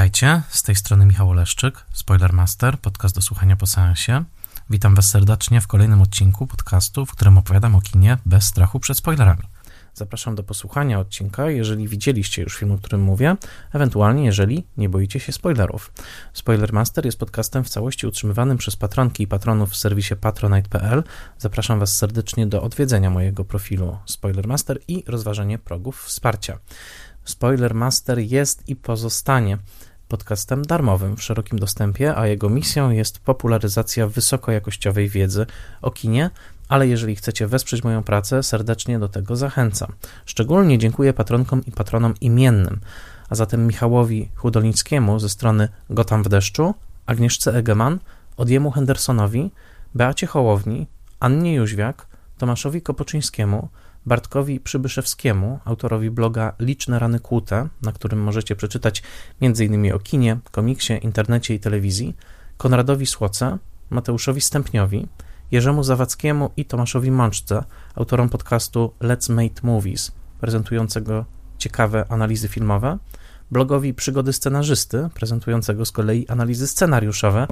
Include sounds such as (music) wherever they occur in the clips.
Witajcie, z tej strony Michał Oleszczyk, Spoilermaster, podcast do słuchania po seansie. Witam Was serdecznie w kolejnym odcinku podcastu, w którym opowiadam o kinie bez strachu przed spoilerami. Zapraszam do posłuchania odcinka, jeżeli widzieliście już film, o którym mówię, ewentualnie jeżeli nie boicie się spoilerów. Spoilermaster jest podcastem w całości utrzymywanym przez patronki i patronów w serwisie patronite.pl. Zapraszam Was serdecznie do odwiedzenia mojego profilu Spoilermaster i rozważenie progów wsparcia. Spoilermaster jest i pozostanie podcastem darmowym w szerokim dostępie, a jego misją jest popularyzacja wysokojakościowej wiedzy o kinie, ale jeżeli chcecie wesprzeć moją pracę, serdecznie do tego zachęcam. Szczególnie dziękuję patronkom i patronom imiennym, a zatem Michałowi Chudolińskiemu ze strony Gotam w deszczu, Agnieszce Egeman, Odjemu Hendersonowi, Beacie Hołowni, Annie Jóźwiak, Tomaszowi Kopoczyńskiemu, Bartkowi Przybyszewskiemu, autorowi bloga Liczne Rany Kłute, na którym możecie przeczytać m.in. o kinie, komiksie, internecie i telewizji, Konradowi Słoce, Mateuszowi Stępniowi, Jerzemu Zawackiemu i Tomaszowi Mączce, autorom podcastu Let's Make Movies, prezentującego ciekawe analizy filmowe, blogowi Przygody Scenarzysty, prezentującego z kolei analizy scenariuszowe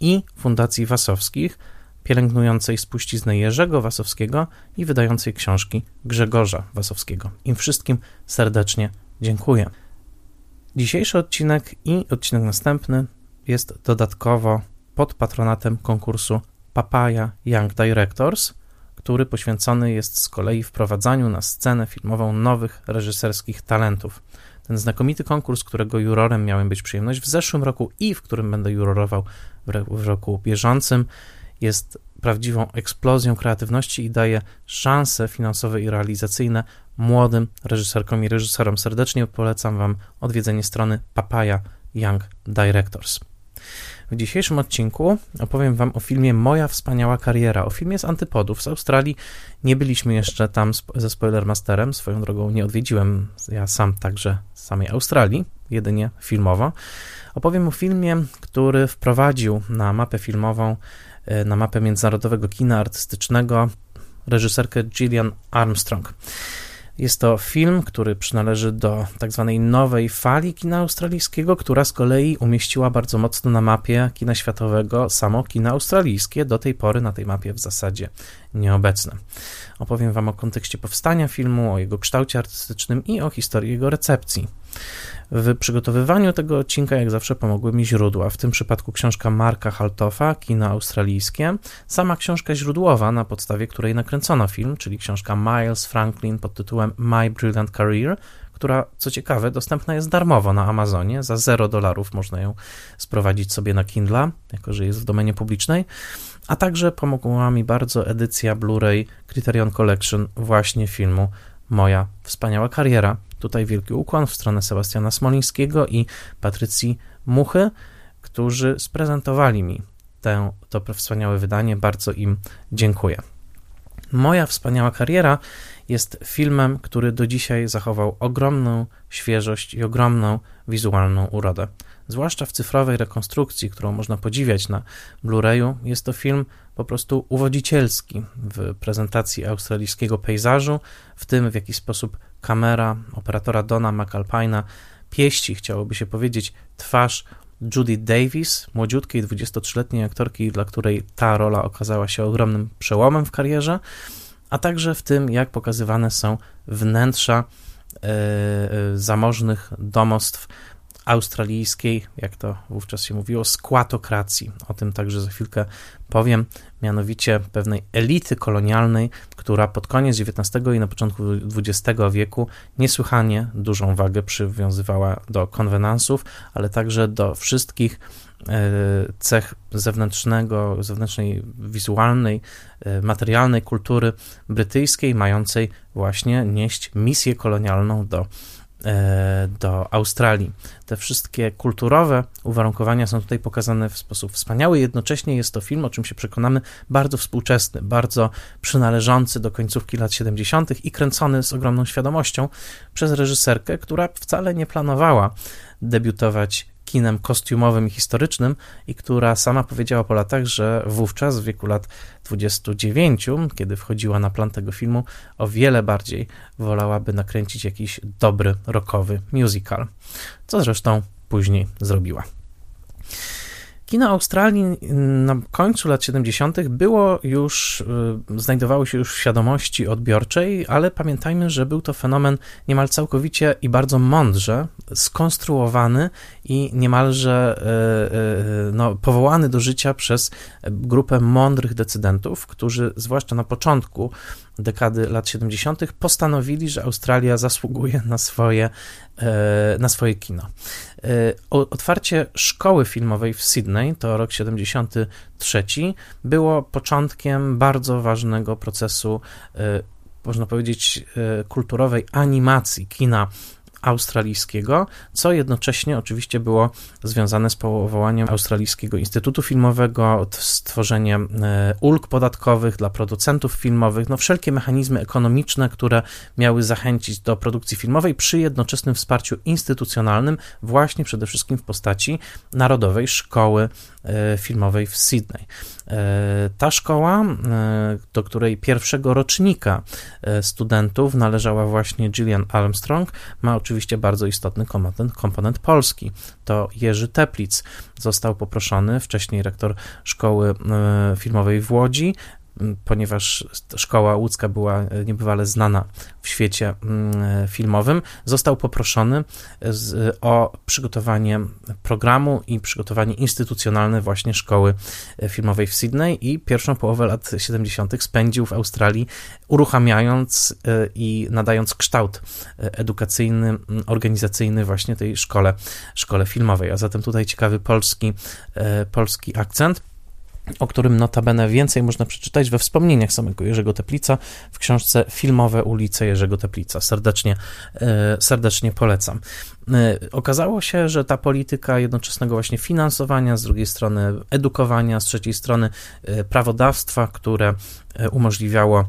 i Fundacji Wasowskich, pielęgnującej spuściznę Jerzego Wasowskiego i wydającej książki Grzegorza Wasowskiego. Im wszystkim serdecznie dziękuję. Dzisiejszy odcinek i odcinek następny jest dodatkowo pod patronatem konkursu Papaya Young Directors, który poświęcony jest z kolei wprowadzaniu na scenę filmową nowych reżyserskich talentów. Ten znakomity konkurs, którego jurorem miałem być przyjemność w zeszłym roku i w którym będę jurorował w roku bieżącym, jest prawdziwą eksplozją kreatywności i daje szanse finansowe i realizacyjne młodym reżyserkom i reżyserom. Serdecznie polecam Wam odwiedzenie strony Papaya Young Directors. W dzisiejszym odcinku opowiem Wam o filmie Moja wspaniała kariera, o filmie z Antypodów z Australii. Nie byliśmy jeszcze tam ze Spoilermasterem, swoją drogą nie odwiedziłem ja sam także samej Australii, jedynie filmowo. Opowiem o filmie, który wprowadził na mapę filmową, na mapę międzynarodowego kina artystycznego reżyserkę Gillian Armstrong. Jest to film, który przynależy do tak zwanej nowej fali kina australijskiego, która z kolei umieściła bardzo mocno na mapie kina światowego samo kino australijskie, do tej pory na tej mapie w zasadzie nieobecne. Opowiem Wam o kontekście powstania filmu, o jego kształcie artystycznym i o historii jego recepcji. W przygotowywaniu tego odcinka, jak zawsze, pomogły mi źródła. W tym przypadku książka Marka Haltofa, Kino Australijskie, sama książka źródłowa, na podstawie której nakręcono film, czyli książka Miles Franklin pod tytułem My Brilliant Career, która, co ciekawe, dostępna jest darmowo na Amazonie. Za 0 dolarów można ją sprowadzić sobie na Kindle, jako że jest w domenie publicznej. A także pomogła mi bardzo edycja Blu-ray Criterion Collection właśnie filmu Moja wspaniała kariera. Tutaj wielki ukłon w stronę Sebastiana Smolińskiego i Patrycji Muchy, którzy sprezentowali mi tę, to wspaniałe wydanie. Bardzo im dziękuję. Moja wspaniała kariera jest filmem, który do dzisiaj zachował ogromną świeżość i ogromną wizualną urodę. Zwłaszcza w cyfrowej rekonstrukcji, którą można podziwiać na Blu-rayu, jest to film po prostu uwodzicielski w prezentacji australijskiego pejzażu, w tym w jaki sposób kamera operatora Dona McAlpina pieści, chciałoby się powiedzieć, twarz Judy Davis, młodziutkiej 23-letniej aktorki, dla której ta rola okazała się ogromnym przełomem w karierze, a także w tym, jak pokazywane są wnętrza e, zamożnych domostw australijskiej, jak to wówczas się mówiło, skłatokracji. O tym także za chwilkę powiem, mianowicie pewnej elity kolonialnej, która pod koniec XIX i na początku XX wieku niesłychanie dużą wagę przywiązywała do konwenansów, ale także do wszystkich e, cech zewnętrznego, zewnętrznej, wizualnej, e, materialnej kultury brytyjskiej, mającej właśnie nieść misję kolonialną do do Australii. Te wszystkie kulturowe uwarunkowania są tutaj pokazane w sposób wspaniały. Jednocześnie jest to film, o czym się przekonamy, bardzo współczesny, bardzo przynależący do końcówki lat 70. i kręcony z ogromną świadomością przez reżyserkę, która wcale nie planowała debiutować kinem kostiumowym i historycznym i która sama powiedziała po latach, że wówczas w wieku lat 29, kiedy wchodziła na plan tego filmu, o wiele bardziej wolałaby nakręcić jakiś dobry rockowy musical. Co zresztą później zrobiła. Kino Australii na końcu lat 70. było już, y, znajdowało się już w świadomości odbiorczej, ale pamiętajmy, że był to fenomen niemal całkowicie i bardzo mądrze skonstruowany i niemalże y, y, no, powołany do życia przez grupę mądrych decydentów, którzy zwłaszcza na początku dekady lat 70. postanowili, że Australia zasługuje na swoje, na swoje kino. E, otwarcie szkoły filmowej w Sydney, to rok 73, było początkiem bardzo ważnego procesu, e, można powiedzieć, kulturowej animacji kina australijskiego, co jednocześnie oczywiście było związane z powołaniem Australijskiego Instytutu Filmowego, stworzeniem e, ulg podatkowych dla producentów filmowych, no wszelkie mechanizmy ekonomiczne, które miały zachęcić do produkcji filmowej przy jednoczesnym wsparciu instytucjonalnym, właśnie przede wszystkim w postaci Narodowej Szkoły Filmowej w Sydney. E, ta szkoła, do której pierwszego rocznika studentów należała właśnie Gillian Armstrong, ma oczywiście bardzo istotny komponent, komponent polski. To Jerzy Teplic został poproszony, wcześniej rektor szkoły e, filmowej w Łodzi, ponieważ szkoła łódzka była e, niebywale znana w świecie e, filmowym, został poproszony z, o przygotowanie programu i przygotowanie instytucjonalne właśnie szkoły e, filmowej w Sydney i pierwszą połowę lat 70. spędził w Australii, uruchamiając i nadając kształt edukacyjny, organizacyjny właśnie tej szkole, szkole filmowej. A zatem tutaj ciekawy polski, polski akcent o którym notabene więcej można przeczytać we wspomnieniach samego Jerzego Teplica w książce Filmowe ulice Jerzego Teplica. Serdecznie, e, serdecznie polecam. E, okazało się, że ta polityka jednoczesnego właśnie finansowania, z drugiej strony edukowania, z trzeciej strony e, prawodawstwa, które umożliwiało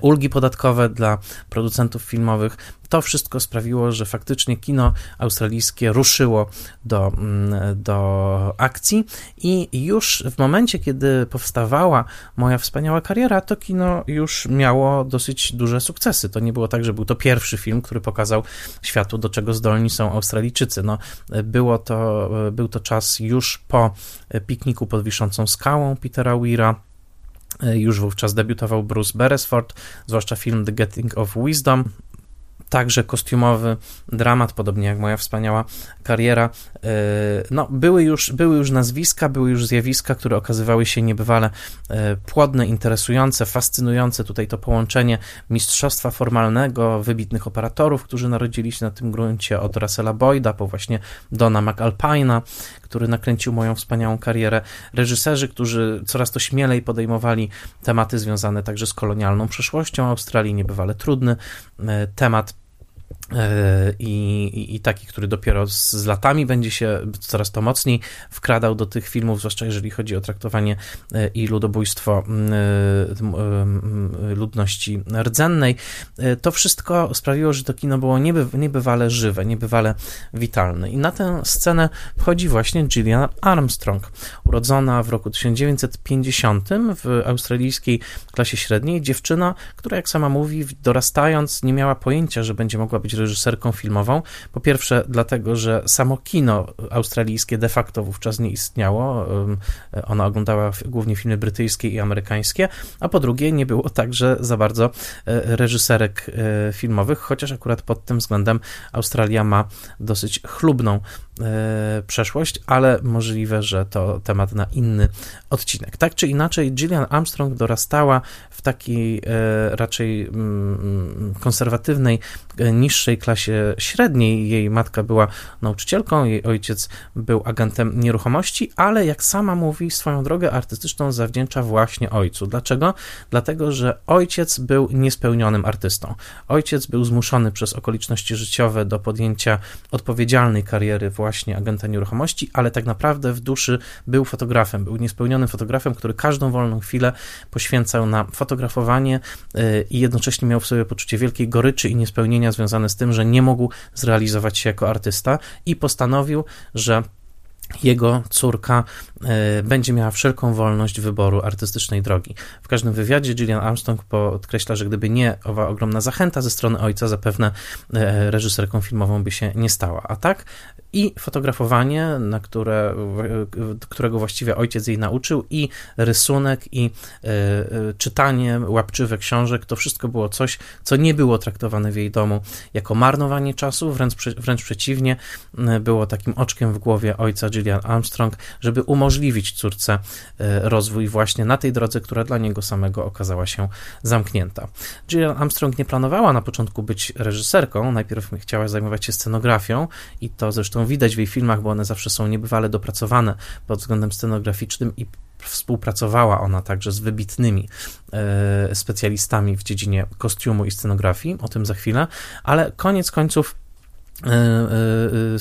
ulgi podatkowe dla producentów filmowych. To wszystko sprawiło, że faktycznie kino australijskie ruszyło do, mm, do akcji i już w momencie, kiedy powstawała moja wspaniała kariera, to kino już miało dosyć duże sukcesy. To nie było tak, że był to pierwszy film, który pokazał światu, do czego zdolni są Australijczycy. No, było to, był to czas już po pikniku pod wiszącą skałą Petera Weira, E, już wówczas debiutował Bruce Beresford, zwłaszcza film The Getting of Wisdom, także kostiumowy dramat, podobnie jak moja wspaniała kariera. E, no, były już, były już nazwiska, były już zjawiska, które okazywały się niebywale e, płodne, interesujące, fascynujące. Tutaj to połączenie mistrzostwa formalnego, wybitnych operatorów, którzy narodzili się na tym gruncie, od Russella Boyda po właśnie Dona McAlpina, który nakręcił moją wspaniałą karierę, reżyserzy, którzy coraz to śmielej podejmowali tematy związane także z kolonialną przeszłością Australii, niebywale trudny e, temat E, I, i, taki, który dopiero z, z, latami będzie się coraz to mocniej wkradał do tych filmów, zwłaszcza jeżeli chodzi o traktowanie e, i ludobójstwo e, ludności rdzennej. To wszystko sprawiło, że to kino było nieby, niebywale żywe, niebywale witalne. I na tę scenę wchodzi właśnie Gillian Armstrong, urodzona w roku 1950 w australijskiej klasie średniej, dziewczyna, która jak sama mówi, dorastając nie miała pojęcia, że będzie mogła być reżyserką filmową. Po pierwsze, dlatego, że samo kino australijskie de facto wówczas nie istniało. Ona oglądała głównie filmy brytyjskie i amerykańskie, a po drugie, nie było także za bardzo e, reżyserek e, filmowych, chociaż akurat pod tym względem Australia ma dosyć chlubną przeszłość, ale możliwe, że to temat na inny odcinek. Tak czy inaczej, Gillian Armstrong dorastała w takiej raczej mm, mm, konserwatywnej, niższej klasie średniej. Jej matka była nauczycielką, jej ojciec był agentem nieruchomości, ale jak sama mówi, swoją drogę artystyczną zawdzięcza właśnie ojcu. Dlaczego? Dlatego, że ojciec był niespełnionym artystą. Ojciec był zmuszony przez okoliczności życiowe do podjęcia odpowiedzialnej kariery właśnie agenta nieruchomości, ale tak naprawdę w duszy był fotografem, był niespełnionym fotografem, który każdą wolną chwilę poświęcał na fotografowanie y, i jednocześnie miał w sobie poczucie wielkiej goryczy i niespełnienia związane z tym, że nie mógł zrealizować się jako artysta i postanowił, że jego córka e, będzie miała wszelką wolność wyboru artystycznej drogi. W każdym wywiadzie Gillian Armstrong podkreśla, że gdyby nie owa ogromna zachęta ze strony ojca, zapewne e, reżyserką filmową by się nie stała. A tak i fotografowanie, na które, którego właściwie ojciec jej nauczył, i rysunek, i czytanie łapczywe książek, to wszystko było coś, co nie było traktowane w jej domu jako marnowanie czasu, wręcz, wręcz przeciwnie, było takim oczkiem w głowie ojca Gillian Armstrong, żeby umożliwić córce e, rozwój właśnie na tej drodze, która dla niego samego okazała się zamknięta. Gillian Armstrong nie planowała na początku być reżyserką, najpierw chciała zajmować się scenografią i to zresztą widać w jej filmach, bo one zawsze są niebywale dopracowane pod względem scenograficznym i współpracowała ona także z wybitnymi e, specjalistami w dziedzinie kostiumu i scenografii, o tym za chwilę, ale koniec końców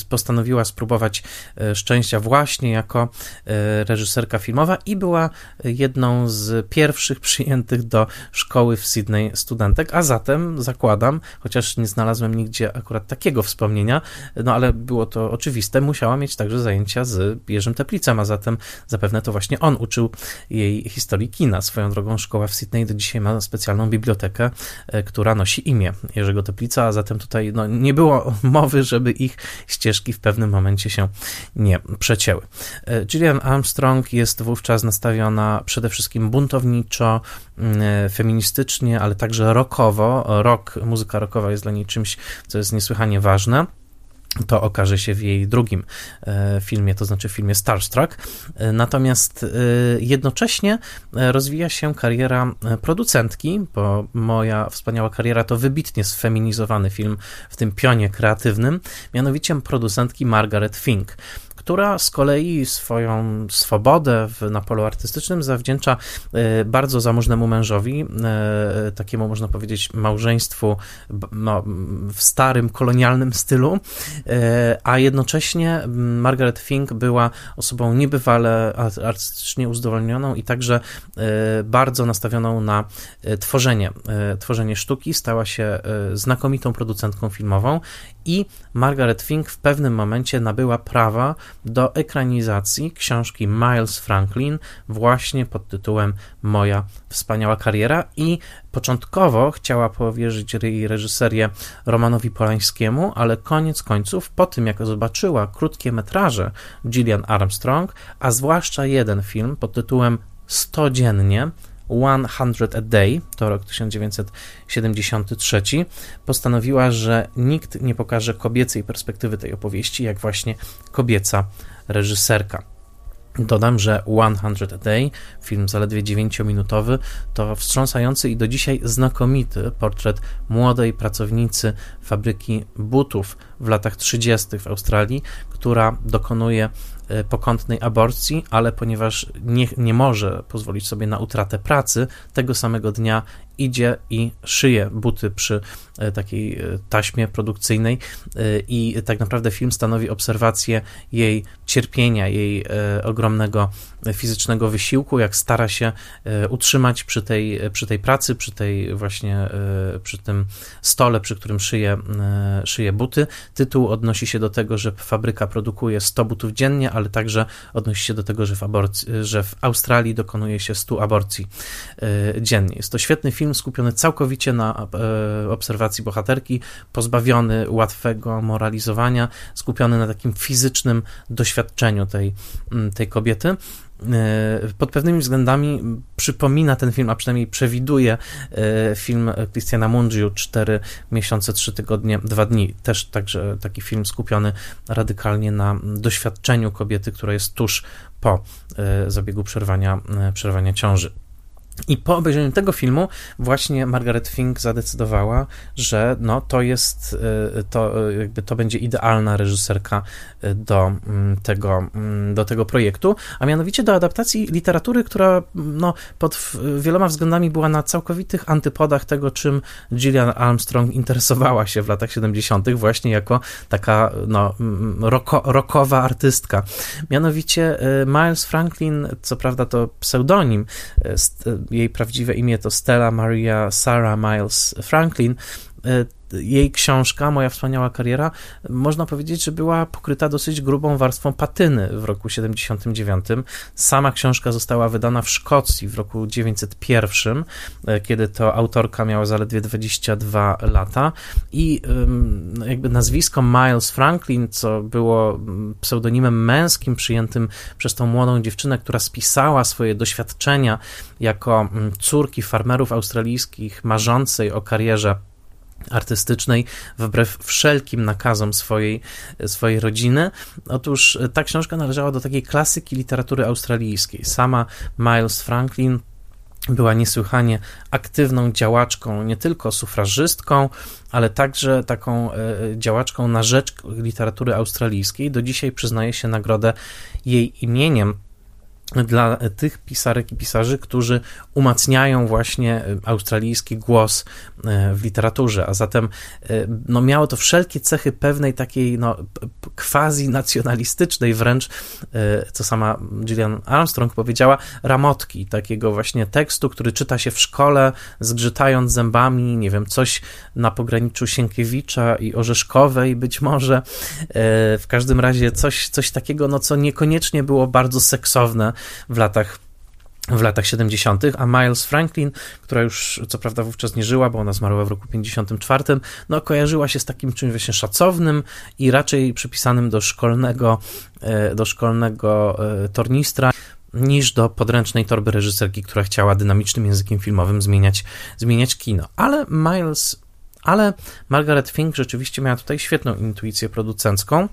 postanowiła spróbować e, szczęścia właśnie jako reżyserka filmowa i była jedną z pierwszych przyjętych do szkoły w Sydney studentek, a zatem zakładam, chociaż nie znalazłem nigdzie akurat takiego wspomnienia, no ale było to oczywiste, musiała mieć także zajęcia z Jerzym Teplicem, a zatem zapewne to właśnie on uczył jej historii kina. Swoją drogą szkoła w Sydney do dzisiaj ma specjalną bibliotekę, która nosi imię Jerzego Teplica, a zatem tutaj no, nie było (laughs) mowy mowy, żeby ich ścieżki w pewnym momencie się nie przecięły. E, Gillian Armstrong jest wówczas nastawiona przede wszystkim buntowniczo, mm, feministycznie, ale także rockowo. Rock, muzyka rockowa jest dla niej czymś, co jest niesłychanie ważne. To okaże się w jej drugim e, filmie, to znaczy w filmie Starstruck. E, natomiast e, jednocześnie rozwija się kariera producentki, bo moja wspaniała kariera to wybitnie sfeminizowany film w tym pionie kreatywnym, mianowicie producentki Margaret Fink która z kolei swoją swobodę w, na polu artystycznym zawdzięcza bardzo zamożnemu mężowi, takiemu można powiedzieć małżeństwu w starym kolonialnym stylu, a jednocześnie Margaret Fink była osobą niebywale artystycznie uzdolnioną i także bardzo nastawioną na tworzenie, tworzenie sztuki, stała się znakomitą producentką filmową i Margaret Fink w pewnym momencie nabyła prawa do ekranizacji książki Miles Franklin właśnie pod tytułem Moja wspaniała kariera i początkowo chciała powierzyć jej reżyserię Romanowi Polańskiemu, ale koniec końców po tym jak zobaczyła krótkie metraże Gillian Armstrong, a zwłaszcza jeden film pod tytułem 100 dziennie 100 a Day, to rok 1973, postanowiła, że nikt nie pokaże kobiecej perspektywy tej opowieści, jak właśnie kobieca reżyserka. Dodam, że 100 a Day, film zaledwie 9-minutowy, to wstrząsający i do dzisiaj znakomity portret młodej pracownicy fabryki butów w latach 30. w Australii, która dokonuje pokątnej aborcji, ale ponieważ nie, nie może pozwolić sobie na utratę pracy, tego samego dnia idzie i szyje buty przy e, takiej e, taśmie produkcyjnej i tak naprawdę film stanowi obserwację jej cierpienia, jej ogromnego fizycznego wysiłku, jak stara się utrzymać przy tej, przy tej pracy, przy tej właśnie, przy tym stole, przy którym szyje, szyje buty. Tytuł odnosi się do tego, że fabryka produkuje 100 butów dziennie, ale także odnosi się do tego, że w, aborcji, że w Australii dokonuje się 100 aborcji e, dziennie. Jest to świetny film skupiony całkowicie na e, obserwacji bohaterki, pozbawiony łatwego moralizowania, skupiony na takim fizycznym doświadczeniu tej, tej kobiety. E, pod pewnymi względami przypomina ten film, a przynajmniej przewiduje e, film Christiana Mungiu 4 miesiące, 3 tygodnie, 2 dni. Też także taki film skupiony radykalnie na doświadczeniu kobiety, która jest tuż po zabiegu przerwania, przerwania ciąży. I po obejrzeniu tego filmu właśnie Margaret Fink zadecydowała, że no, to jest, y, to, y, jakby to będzie idealna reżyserka y, do mm, tego, mm, do tego projektu, a mianowicie do adaptacji literatury, która no, pod wieloma względami była na całkowitych antypodach tego, czym Gillian Armstrong interesowała się w latach 70., właśnie jako taka no, mm, roko, rockowa artystka. Mianowicie Miles Franklin, co prawda to pseudonim, jej prawdziwe imię to Stella Maria Sarah Miles Franklin, jej książka, Moja wspaniała kariera, można powiedzieć, że była pokryta dosyć grubą warstwą patyny w roku 79. Sama książka została wydana w Szkocji w roku 901, e, kiedy to autorka miała zaledwie 22 lata i jakby nazwisko Miles Franklin, co było pseudonimem męskim przyjętym przez tą młodą dziewczynę, która spisała swoje doświadczenia jako córki farmerów australijskich, marzącej o karierze artystycznej wbrew wszelkim nakazom swojej, swojej rodziny. Otóż ta książka należała do takiej klasyki literatury australijskiej. Sama Miles Franklin była niesłychanie aktywną działaczką, nie tylko sufrażystką, ale także taką e, działaczką na rzecz literatury australijskiej. Do dzisiaj przyznaje się nagrodę jej imieniem dla tych pisarek i pisarzy, którzy umacniają właśnie e, australijski głos e, w literaturze, a zatem e, no, miało to wszelkie cechy pewnej takiej no, quasi-nacjonalistycznej wręcz, co sama Gillian Armstrong powiedziała, ramotki, takiego właśnie tekstu, który czyta się w szkole, zgrzytając zębami, nie wiem, coś na pograniczu Sienkiewicza i Orzeszkowej być może, w każdym razie coś, coś takiego, no, co niekoniecznie było bardzo seksowne, w latach w latach 70., a Miles Franklin, która już co prawda wówczas nie żyła, bo ona zmarła w roku 54, no kojarzyła się z takim czymś właśnie szacownym i raczej przypisanym do szkolnego, e, do szkolnego e, tornistra niż do podręcznej torby reżyserki, która chciała dynamicznym językiem filmowym zmieniać, zmieniać kino. Ale Miles, ale Margaret Fink rzeczywiście miała tutaj świetną intuicję producencką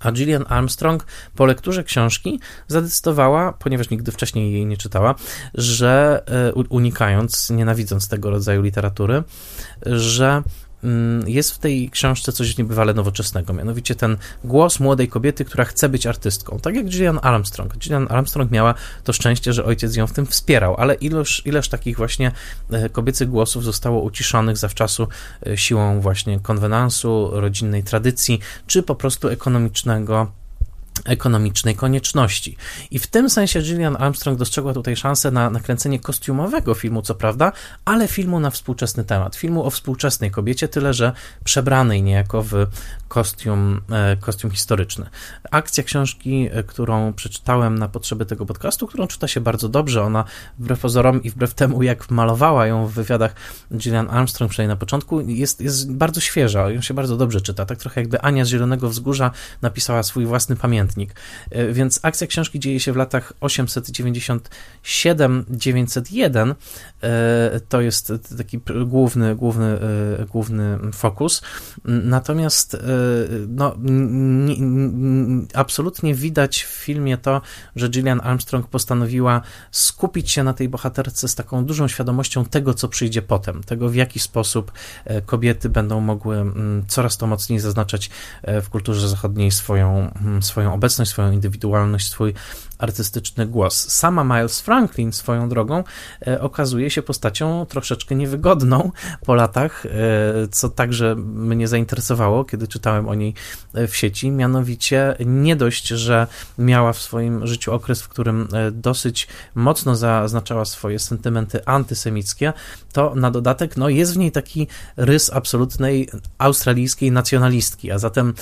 a Gillian Armstrong po lekturze książki zadecydowała, ponieważ nigdy wcześniej jej nie czytała, że e, unikając, nienawidząc tego rodzaju literatury, że jest w tej książce coś niebywale nowoczesnego, mianowicie ten głos młodej kobiety, która chce być artystką, tak jak Gillian Armstrong. Gillian Armstrong miała to szczęście, że ojciec ją w tym wspierał, ale ileż, ileż takich właśnie e, kobiecych głosów zostało uciszonych zawczasu e, siłą właśnie konwenansu, rodzinnej tradycji, czy po prostu ekonomicznego ekonomicznej konieczności. I w tym sensie Gillian Armstrong dostrzegła tutaj szansę na nakręcenie kostiumowego filmu, co prawda, ale filmu na współczesny temat, filmu o współczesnej kobiecie, tyle że przebranej niejako w kostium, e, kostium historyczny. Akcja książki, e, którą przeczytałem na potrzeby tego podcastu, którą czyta się bardzo dobrze, ona wbrew pozorom i wbrew temu, jak malowała ją w wywiadach Gillian Armstrong, przynajmniej na początku, jest, jest bardzo świeża, ją się bardzo dobrze czyta, tak trochę jakby Ania z Zielonego Wzgórza napisała swój własny pamiętnik. E, więc akcja książki dzieje się w latach 897-901, to jest taki główny, główny, główny fokus. Natomiast no, absolutnie widać w filmie to, że Gillian Armstrong postanowiła skupić się na tej bohaterce z taką dużą świadomością tego, co przyjdzie potem, tego w jaki sposób e, kobiety będą mogły mm, coraz to mocniej zaznaczać e, w kulturze zachodniej swoją, mm, swoją obecność, swoją indywidualność, swój artystyczny głos. Sama Miles Franklin swoją drogą e, okazuje się postacią troszeczkę niewygodną po latach, e, co także mnie zainteresowało, kiedy czytałem o niej e, w sieci. Mianowicie nie dość, że miała w swoim życiu okres, w którym dosyć mocno zaznaczała swoje sentymenty antysemickie, to na dodatek no, jest w niej taki rys absolutnej australijskiej nacjonalistki, a zatem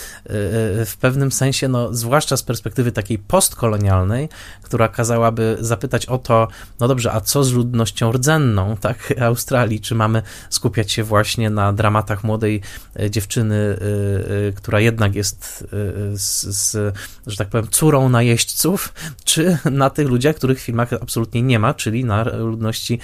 w pewnym sensie, no, zwłaszcza z perspektywy takiej postkolonialnej, która kazałaby zapytać o to, no dobrze, a co z ludnością rdzenną, tak, (laughs) Australii, czy mamy skupiać się właśnie na dramatach młodej e, dziewczyny, e, e, która jednak jest z, z że tak powiem, córą najeźdźców, (laughs) czy na tych ludziach, których w filmach absolutnie nie ma, czyli na ludności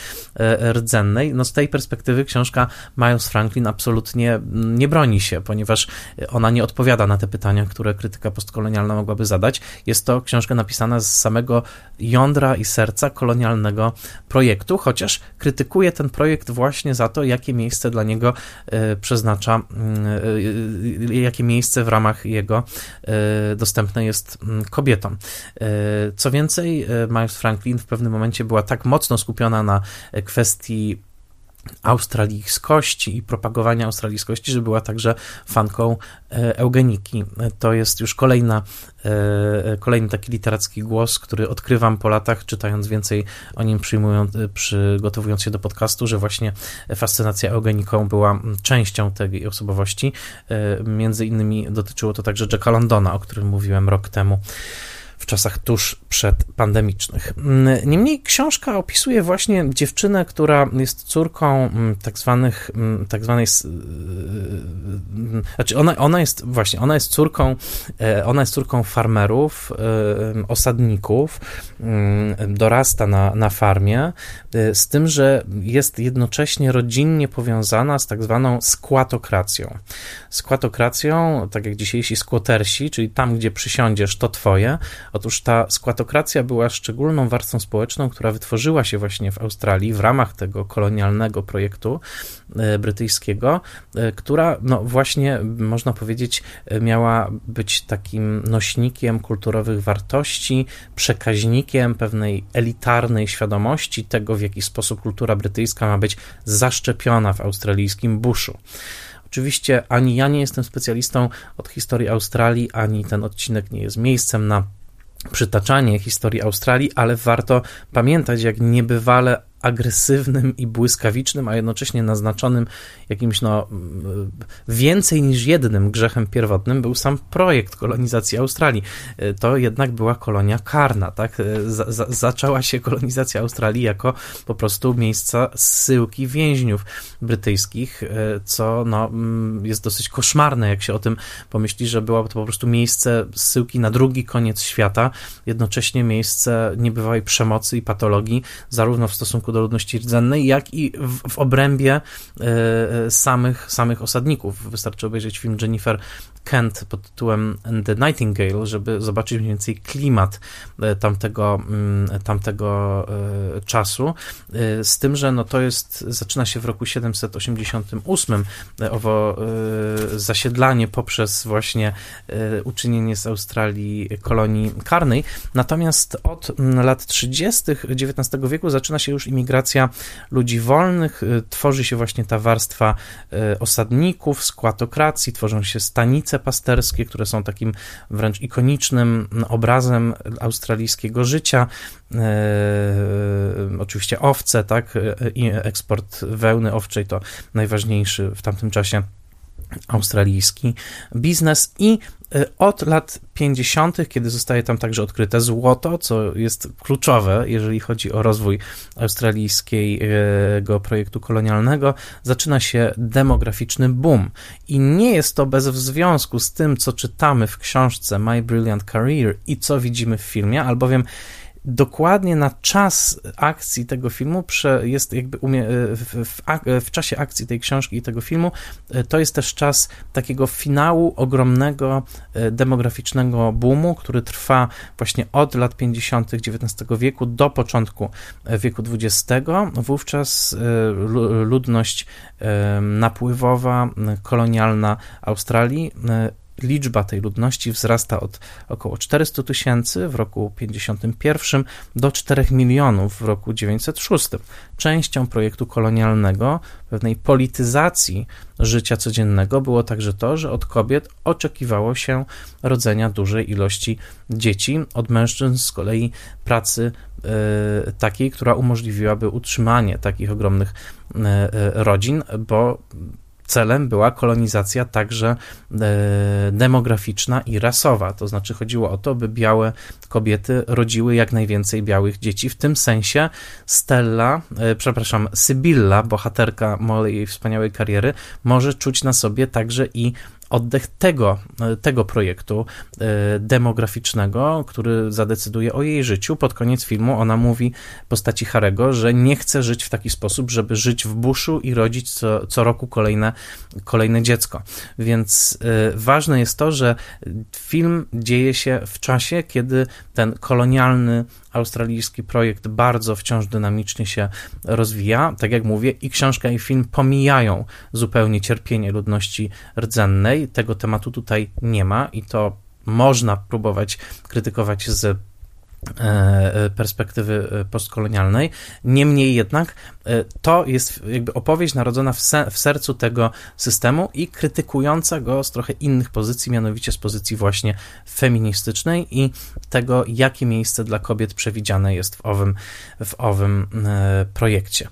rdzennej. No z tej perspektywy książka Miles Franklin absolutnie nie broni się, ponieważ ona nie odpowiada na te pytania, które krytyka postkolonialna mogłaby zadać. Jest to książka napisana z samego jądra i serca kolonialnego projektu, chociaż krytykuje ten projekt właśnie za to, jakie miejsce dla niego e, przeznacza, mm, e, jakie miejsce w ramach jego e, dostępne jest mm, kobietom. Co więcej, Miles Franklin w pewnym momencie była tak mocno skupiona na kwestii australijskości i propagowania australijskości, że była także fanką e, eugeniki. To jest już kolejna, e, kolejny taki literacki głos, który odkrywam po latach, czytając więcej o nim, e, przygotowując się do podcastu, że właśnie fascynacja eugeniką była częścią tej osobowości. Między innymi dotyczyło to także Jacka Londona, o którym mówiłem rok temu w czasach tuż przedpandemicznych. Niemniej książka opisuje właśnie dziewczynę, która jest córką mm, tak zwanych, mm, tak zwanej, znaczy ona, ona jest właśnie, ona jest córką, e, ona jest córką farmerów, e, osadników, mm, dorasta na, na farmie, z tym, że jest jednocześnie rodzinnie powiązana z tak zwaną skłatokracją. Skłatokracją, tak jak dzisiejsi skłotersi, czyli tam, gdzie przysiądziesz, to twoje, Otóż ta skłatokracja była szczególną warstwą społeczną, która wytworzyła się właśnie w Australii w ramach tego kolonialnego projektu e, brytyjskiego, e, która no właśnie można powiedzieć e, miała być takim nośnikiem kulturowych wartości, przekaźnikiem pewnej elitarnej świadomości tego, w jaki sposób kultura brytyjska ma być zaszczepiona w australijskim buszu. Oczywiście ani ja nie jestem specjalistą od historii Australii, ani ten odcinek nie jest miejscem na przytaczanie historii Australii, ale warto pamiętać, jak niebywale agresywnym i błyskawicznym, a jednocześnie naznaczonym jakimś no, więcej niż jednym grzechem pierwotnym był sam projekt kolonizacji Australii. To jednak była kolonia karna, tak? zaczęła się kolonizacja Australii jako po prostu miejsca zsyłki więźniów brytyjskich, co no, jest dosyć koszmarne, jak się o tym pomyśli, że było to po prostu miejsce zsyłki na drugi koniec świata, jednocześnie miejsce niebywałej przemocy i patologii, zarówno w stosunku do ludności rdzennej, jak i w, w obrębie e, e, samych, samych osadników. Wystarczy obejrzeć film Jennifer Kent pod tytułem The Nightingale, żeby zobaczyć mniej więcej klimat e, tamtego, mm, tamtego czasu, z tym, że no to jest, zaczyna się w roku 788 owo zasiedlanie poprzez właśnie uczynienie z Australii kolonii karnej, natomiast od mm, lat 30. XIX wieku zaczyna się już imigracja migracja ludzi wolnych, tworzy się właśnie ta warstwa osadników, składokracji, tworzą się stanice pasterskie, które są takim wręcz ikonicznym obrazem australijskiego życia. Y, oczywiście owce, tak, i eksport wełny owczej to najważniejszy w tamtym czasie australijski biznes i e, od lat 50., kiedy zostaje tam także odkryte złoto, co jest kluczowe, jeżeli chodzi o rozwój australijskiego projektu kolonialnego, zaczyna się demograficzny boom. I nie jest to bez związku z tym, co czytamy w książce My Brilliant Career i co widzimy w filmie, albowiem dokładnie na czas akcji tego filmu, jest jakby umie, w, w, w, czasie akcji tej książki i tego filmu, e, to jest też czas takiego finału ogromnego e, demograficznego boomu, który trwa właśnie od lat 50. XIX wieku do początku e, wieku XX. Wówczas ludność napływowa, kolonialna Australii liczba tej ludności wzrasta od około 400 tysięcy w roku 51 do 4 milionów w roku 906. Częścią projektu kolonialnego, pewnej polityzacji życia codziennego było także to, że od kobiet oczekiwało się rodzenia dużej ilości dzieci, od mężczyzn z kolei pracy y, takiej, która umożliwiłaby utrzymanie takich ogromnych y, rodzin, bo celem była kolonizacja także e, demograficzna i rasowa. To znaczy chodziło o to, by białe kobiety rodziły jak najwięcej białych dzieci. W tym sensie Stella, e, przepraszam, Sybilla, bohaterka mojej wspaniałej kariery, może czuć na sobie także i oddech tego, tego projektu e, demograficznego, który zadecyduje o jej życiu. Pod koniec filmu ona mówi postaci Harego, że nie chce żyć w taki sposób, żeby żyć w buszu i rodzić co, co roku kolejne, kolejne dziecko. Więc e, ważne jest to, że film dzieje się w czasie, kiedy ten kolonialny australijski projekt bardzo wciąż dynamicznie się rozwija. Tak jak mówię, i książka, i film pomijają zupełnie cierpienie ludności rdzennej. Tego tematu tutaj nie ma i to można próbować krytykować z perspektywy e, postkolonialnej. Niemniej jednak e, to jest jakby opowieść narodzona w, se w, sercu tego systemu i krytykująca go z trochę innych pozycji, mianowicie z pozycji właśnie feministycznej i tego, jakie miejsce dla kobiet przewidziane jest w owym, w owym projekcie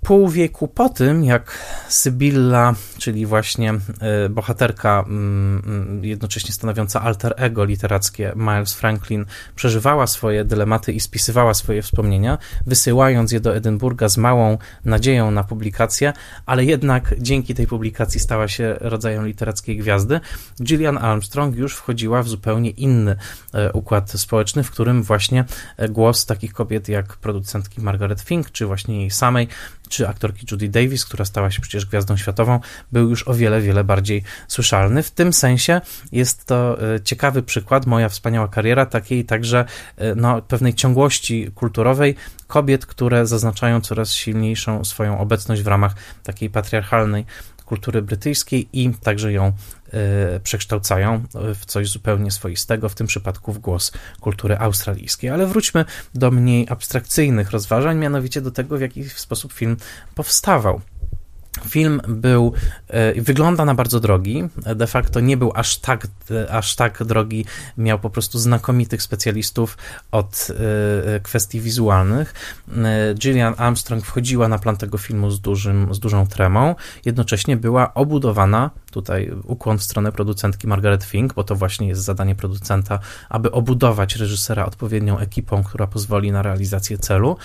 pół wieku po tym, jak Sybilla, czyli właśnie e, bohaterka mm, mm, jednocześnie stanowiąca alter ego literackie Miles Franklin, przeżywała swoje dylematy i spisywała swoje wspomnienia, wysyłając je do Edynburga z małą nadzieją na publikację, ale jednak dzięki tej publikacji stała się rodzajem literackiej gwiazdy, Gillian Armstrong już wchodziła w zupełnie inny e, układ społeczny, w którym właśnie e, głos takich kobiet jak producentki Margaret Fink, czy właśnie jej samej, czy aktorki Judy Davis, która stała się przecież gwiazdą światową, był już o wiele, wiele bardziej słyszalny. W tym sensie jest to e, ciekawy przykład, moja wspaniała kariera, takiej także e, no, pewnej ciągłości kulturowej kobiet, które zaznaczają coraz silniejszą swoją obecność w ramach takiej patriarchalnej kultury brytyjskiej i także ją y, przekształcają w coś zupełnie swoistego, w tym przypadku w głos kultury australijskiej. Ale wróćmy do mniej abstrakcyjnych rozważań, mianowicie do tego, w jaki sposób film powstawał. Film był, e, wygląda na bardzo drogi, de facto nie był aż tak, e, aż tak drogi, miał po prostu znakomitych specjalistów od e, kwestii wizualnych. Gillian Armstrong wchodziła na plan tego filmu z, dużym, z dużą tremą, jednocześnie była obudowana, tutaj ukłon w stronę producentki Margaret Fink, bo to właśnie jest zadanie producenta, aby obudować reżysera odpowiednią ekipą, która pozwoli na realizację celu,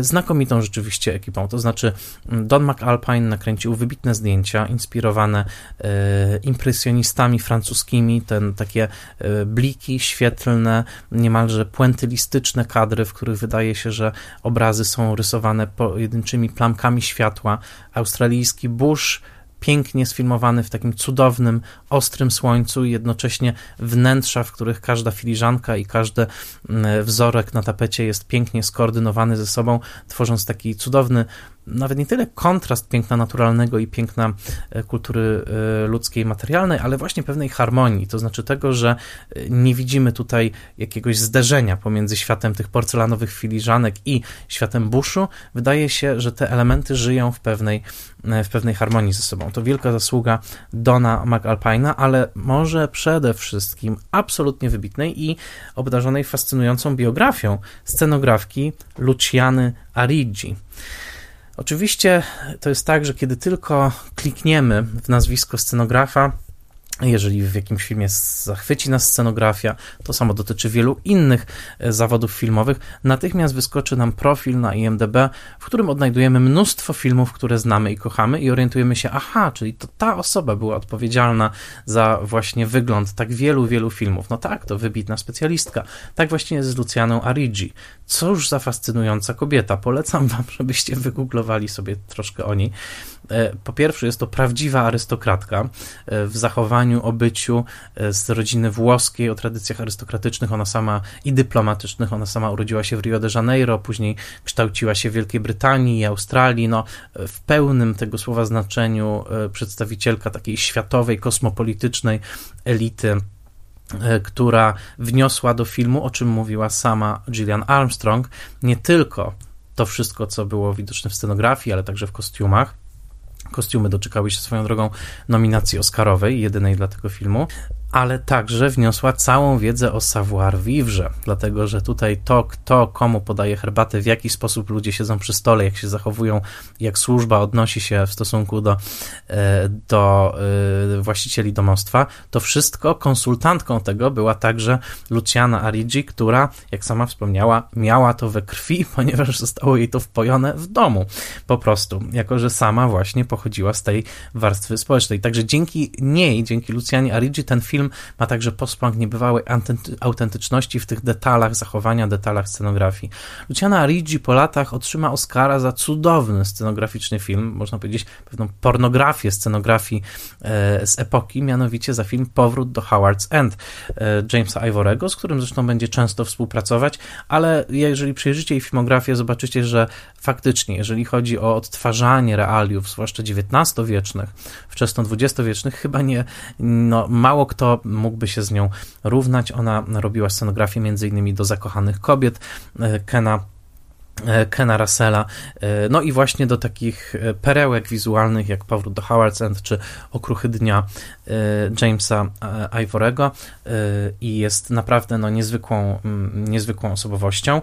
znakomitą rzeczywiście ekipą, to znaczy Don McAlpine nakręcił wybitne zdjęcia inspirowane e, impresjonistami francuskimi, ten takie e, bliki świetlne, niemalże puentylistyczne kadry, w których wydaje się, że obrazy są rysowane pojedynczymi plamkami światła. Australijski bush pięknie sfilmowany w takim cudownym, ostrym słońcu i jednocześnie wnętrza, w których każda filiżanka i każdy mm, wzorek na tapecie jest pięknie skoordynowany ze sobą, tworząc taki cudowny nawet nie tyle kontrast piękna naturalnego i piękna e, kultury e, ludzkiej, materialnej, ale właśnie pewnej harmonii, to znaczy tego, że e, nie widzimy tutaj jakiegoś zderzenia pomiędzy światem tych porcelanowych filiżanek i światem buszu. Wydaje się, że te elementy żyją w pewnej, w pewnej harmonii ze sobą. To wielka zasługa Dona McAlpina, ale może przede wszystkim absolutnie wybitnej i obdarzonej fascynującą biografią scenografki Luciany Arigi. Oczywiście to jest tak, że kiedy tylko klikniemy w nazwisko scenografa, jeżeli w jakimś filmie zachwyci nas scenografia, to samo dotyczy wielu innych e, zawodów filmowych, natychmiast wyskoczy nam profil na IMDb, w którym odnajdujemy mnóstwo filmów, które znamy i kochamy i orientujemy się, aha, czyli to ta osoba była odpowiedzialna za właśnie wygląd tak wielu, wielu filmów. No tak, to wybitna specjalistka. Tak właśnie jest z Lucianą Arigi. Cóż za fascynująca kobieta. Polecam wam, (laughs) żebyście wygooglowali sobie troszkę o niej. E, po pierwsze, jest to prawdziwa arystokratka e, w zachowaniu, obyciu e, z rodziny włoskiej, o tradycjach arystokratycznych ona sama i dyplomatycznych. Ona sama urodziła się w Rio de Janeiro, później kształciła się w Wielkiej Brytanii i Australii. No, w pełnym tego słowa znaczeniu przedstawicielka takiej światowej, kosmopolitycznej elity która wniosła do filmu, o czym mówiła sama Gillian Armstrong, nie tylko to wszystko, co było widoczne w scenografii, ale także w kostiumach, Kostiumy doczekały się swoją drogą nominacji Oscarowej, jedynej dla tego filmu ale także wniosła całą wiedzę o savoir-vivre, dlatego że tutaj to, kto komu podaje herbatę, w jaki sposób ludzie siedzą przy stole, jak się zachowują, jak służba odnosi się w stosunku do, e, do e, właścicieli domostwa, to wszystko konsultantką tego była także Luciana Arigi, która, jak sama wspomniała, miała to we krwi, (laughs) ponieważ zostało jej to wpojone w domu po prostu, jako że sama właśnie pochodziła z tej warstwy społecznej. Także dzięki niej, dzięki Lucianie Arigi ten film film ma także posmak niebywałej autentyczności w tych detalach zachowania, detalach scenografii. Luciana Arigi po latach otrzyma Oscara za cudowny scenograficzny film, można powiedzieć pewną pornografię scenografii e, z epoki, mianowicie za film Powrót do Howard's End e, Jamesa Ivorego, z którym zresztą będzie często współpracować, ale jeżeli przejrzycie jej filmografię, zobaczycie, że faktycznie, jeżeli chodzi o odtwarzanie realiów, zwłaszcza XIX-wiecznych, wczesno XX-wiecznych, chyba nie, no, mało kto mógłby się z nią równać. Ona robiła scenografię innymi do Zakochanych Kobiet Kena E, Kena Russella, e, no i właśnie do takich e, perełek wizualnych jak Powrót do Howard's End czy Okruchy Dnia Jamesa Ivorego i jest naprawdę no, niezwykłą, niezwykłą osobowością.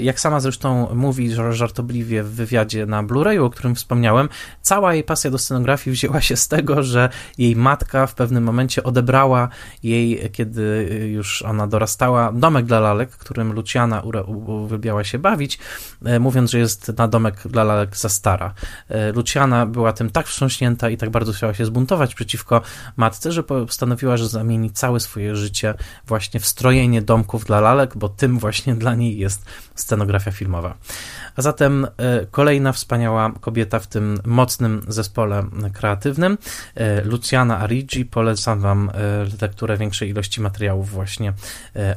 Jak sama zresztą mówi żartobliwie w wywiadzie na Blu-rayu, o którym wspomniałem, cała jej pasja do scenografii wzięła się z tego, że jej matka w pewnym momencie odebrała jej, kiedy już ona dorastała, domek dla lalek, którym Luciana uwielbiała się bawić E, mówiąc, że jest na domek dla lalek za stara. E, Luciana była tym tak wstrząśnięta i tak bardzo chciała się zbuntować przeciwko matce, że postanowiła, że zamieni całe swoje życie właśnie w strojenie domków dla lalek, bo tym właśnie dla niej jest scenografia filmowa. A zatem e, kolejna wspaniała kobieta w tym mocnym zespole kreatywnym, Luciana Arigi. Polecam Wam lekturę większej ilości materiałów właśnie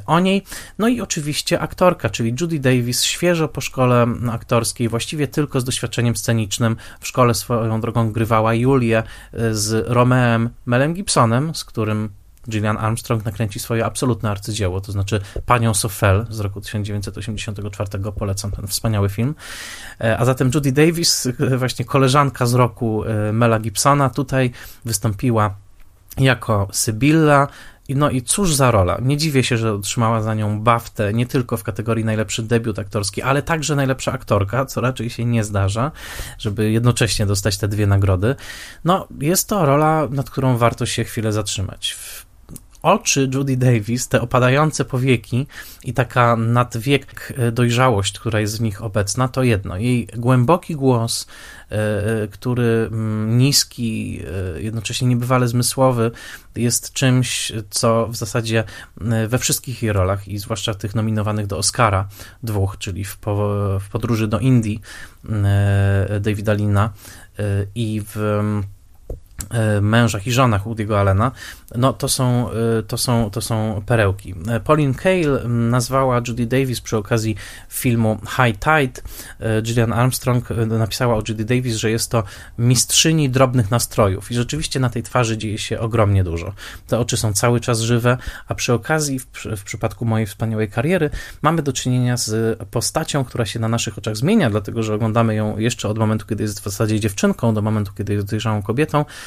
o niej. No i oczywiście aktorka, czyli Judy Davis, świeżo po szkole aktorskiej, właściwie tylko z doświadczeniem scenicznym. W szkole swoją drogą grywała Julię e, z Romeem Melem Gibsonem, z którym Gillian Armstrong nakręci swoje absolutne arcydzieło, to znaczy Panią Sofel z roku 1984. Polecam ten wspaniały film. E, a zatem Judy Davis, e, (laughs) właśnie koleżanka z roku Mela Gibsona, tutaj wystąpiła jako Sybilla, no i cóż za rola. Nie dziwię się, że otrzymała za nią BAFTę nie tylko w kategorii najlepszy debiut aktorski, ale także najlepsza aktorka, co raczej się nie zdarza, żeby jednocześnie dostać te dwie nagrody. No, jest to rola, nad którą warto się chwilę zatrzymać oczy Judy Davis, te opadające powieki i taka nadwiek e, dojrzałość, która jest w nich obecna, to jedno. Jej głęboki głos, e, e, który mm, niski, jednocześnie niebywale zmysłowy, jest czymś, co w zasadzie we wszystkich jej rolach i zwłaszcza tych nominowanych do Oscara dwóch, czyli w, w podróży do Indii Davida Lina i w mężach i żonach Woody'ego Allena, no to są, e, to, są, to są perełki. E, Pauline Kael nazwała Judy Davis przy okazji filmu High Tide. Gillian Armstrong napisała o Judy Davis, że jest to mistrzyni drobnych nastrojów i rzeczywiście na tej twarzy dzieje się ogromnie dużo. Te oczy są cały czas żywe, a przy okazji, w, w przypadku mojej wspaniałej kariery, mamy do czynienia z postacią, która się na naszych oczach zmienia, dlatego że oglądamy ją jeszcze od momentu, kiedy jest w zasadzie dziewczynką, do momentu, kiedy jest dojrzałą kobietą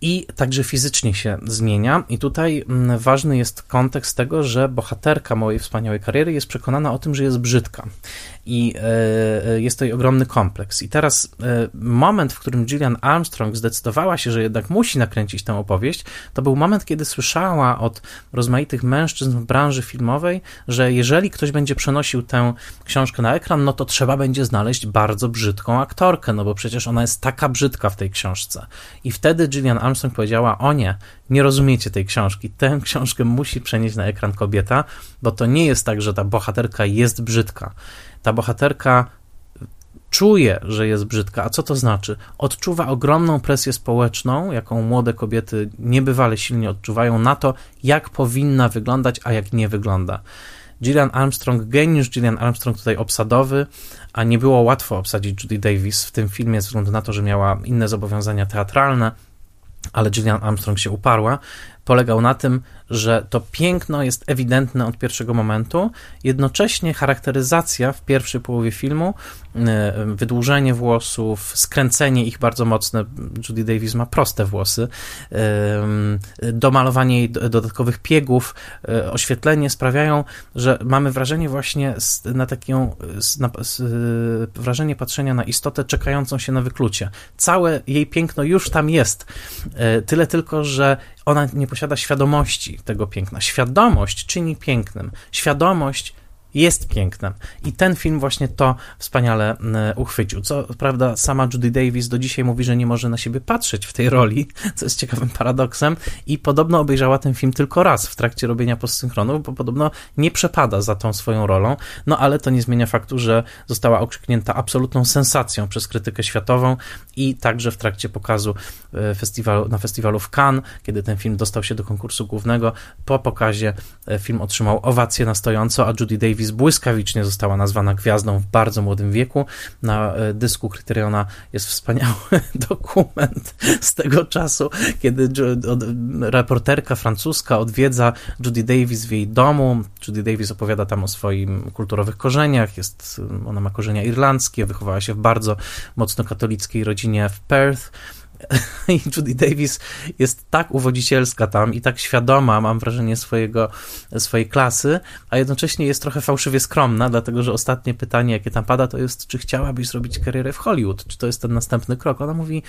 i także fizycznie się zmienia. I tutaj mm, ważny jest kontekst tego, że bohaterka mojej wspaniałej kariery jest przekonana o tym, że jest brzydka i e, e, jest to jej ogromny kompleks. I teraz e, moment, w którym Gillian Armstrong zdecydowała się, że jednak musi nakręcić tę opowieść, to był moment, kiedy słyszała od rozmaitych mężczyzn w branży filmowej, że jeżeli ktoś będzie przenosił tę książkę na ekran, no to trzeba będzie znaleźć bardzo brzydką aktorkę, no bo przecież ona jest taka brzydka w tej książce. I wtedy Gillian Armstrong powiedziała: O nie, nie rozumiecie tej książki. Tę książkę musi przenieść na ekran kobieta, bo to nie jest tak, że ta bohaterka jest brzydka ta bohaterka czuje, że jest brzydka. A co to znaczy? Odczuwa ogromną presję społeczną, jaką młode kobiety niebywale silnie odczuwają na to, jak powinna wyglądać, a jak nie wygląda. Gillian Armstrong, geniusz Gillian Armstrong tutaj obsadowy, a nie było łatwo obsadzić Judy Davis w tym filmie ze względu na to, że miała inne zobowiązania teatralne, ale Gillian Armstrong się uparła polegał na tym, że to piękno jest ewidentne od pierwszego momentu, jednocześnie charakteryzacja w pierwszej połowie filmu, e, wydłużenie włosów, skręcenie ich bardzo mocne, Judy Davis ma proste włosy, e, domalowanie jej dodatkowych piegów, e, oświetlenie sprawiają, że mamy wrażenie właśnie na taką, na, wrażenie patrzenia na istotę czekającą się na wyklucie. Całe jej piękno już tam jest, tyle tylko, że ona nie posiada świadomości tego piękna. Świadomość czyni pięknym. Świadomość jest pięknem. I ten film właśnie to wspaniale uchwycił. Co prawda, sama Judy Davis do dzisiaj mówi, że nie może na siebie patrzeć w tej roli, (laughs) co jest ciekawym paradoksem, i podobno obejrzała ten film tylko raz w trakcie robienia postsynchronu, bo podobno nie przepada za tą swoją rolą. No ale to nie zmienia faktu, że została okrzyknięta absolutną sensacją przez krytykę światową i także w trakcie pokazu e, festiwalu, na festiwalu w Cannes, kiedy ten film dostał się do konkursu głównego. Po pokazie e, film otrzymał owację na stojąco, a Judy Davis Davis błyskawicznie została nazwana gwiazdą w bardzo młodym wieku. Na e, dysku Kryteriona jest wspaniały (laughs) dokument z tego czasu, kiedy reporterka francuska odwiedza Judy Davis w jej domu. Judy Davis opowiada tam o swoim kulturowych korzeniach. Jest, ona ma korzenia irlandzkie, wychowała się w bardzo mocno katolickiej rodzinie w Perth (laughs) i Judy Davis jest tak uwodzicielska tam i tak świadoma, mam wrażenie, swojego, swojej klasy, a jednocześnie jest trochę fałszywie skromna, dlatego że ostatnie pytanie, jakie tam pada, to jest, czy chciałabyś zrobić karierę w Hollywood? Czy to jest ten następny krok? Ona mówi,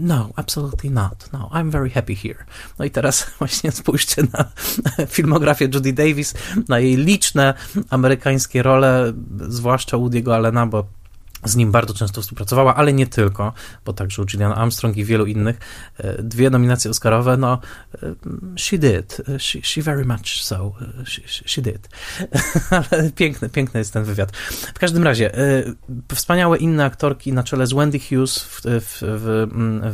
no, absolutely not. No, I'm very happy here. No i teraz (laughs) właśnie spójrzcie na (laughs) filmografię Judy Davis, na jej liczne amerykańskie role, zwłaszcza Woody'ego Allena, bo z nim bardzo często współpracowała, ale nie tylko, bo także u Gillian Armstrong i wielu innych. E, dwie nominacje Oscarowe, no e, she did, she, she very much so, she, she did. (laughs) ale piękny, piękny jest ten wywiad. W każdym razie, e, wspaniałe inne aktorki na czele z Wendy Hughes w, w, w,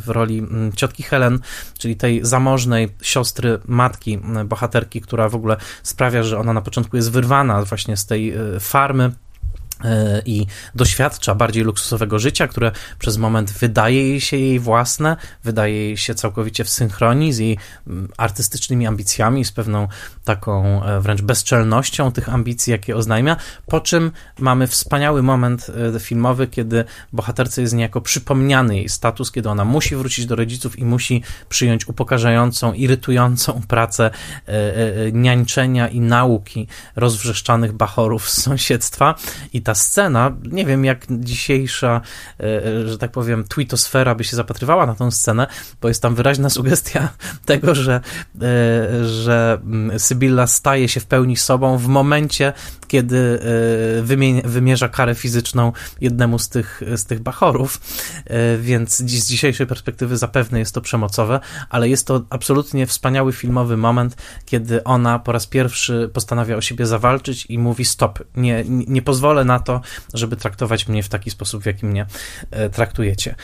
w roli ciotki Helen, czyli tej zamożnej siostry, matki bohaterki, która w ogóle sprawia, że ona na początku jest wyrwana właśnie z tej farmy E, i doświadcza bardziej luksusowego życia, które przez moment wydaje jej się jej własne, wydaje jej się całkowicie w synchronii z jej mm, artystycznymi ambicjami, z pewną taką e, wręcz bezczelnością tych ambicji, jakie oznajmia, po czym mamy wspaniały moment e, filmowy, kiedy bohaterce jest niejako przypomniany jej status, kiedy ona musi wrócić do rodziców i musi przyjąć upokarzającą, irytującą (laughs) pracę niańczenia i nauki rozwrzeszczanych bachorów z sąsiedztwa. I ta scena, nie wiem jak dzisiejsza, e, e, że tak powiem, tweetosfera by się zapatrywała na tą scenę, bo jest tam wyraźna sugestia (laughs) tego, że, e, że mm, Sybilla staje się w pełni sobą w momencie, kiedy wymierza karę fizyczną jednemu z tych, z tych bachorów, więc z dzisiejszej perspektywy zapewne jest to przemocowe, ale jest to absolutnie wspaniały filmowy moment, kiedy ona po raz pierwszy postanawia o siebie zawalczyć i mówi stop, nie, nie pozwolę na to, żeby traktować mnie w taki sposób, w jaki mnie e, traktujecie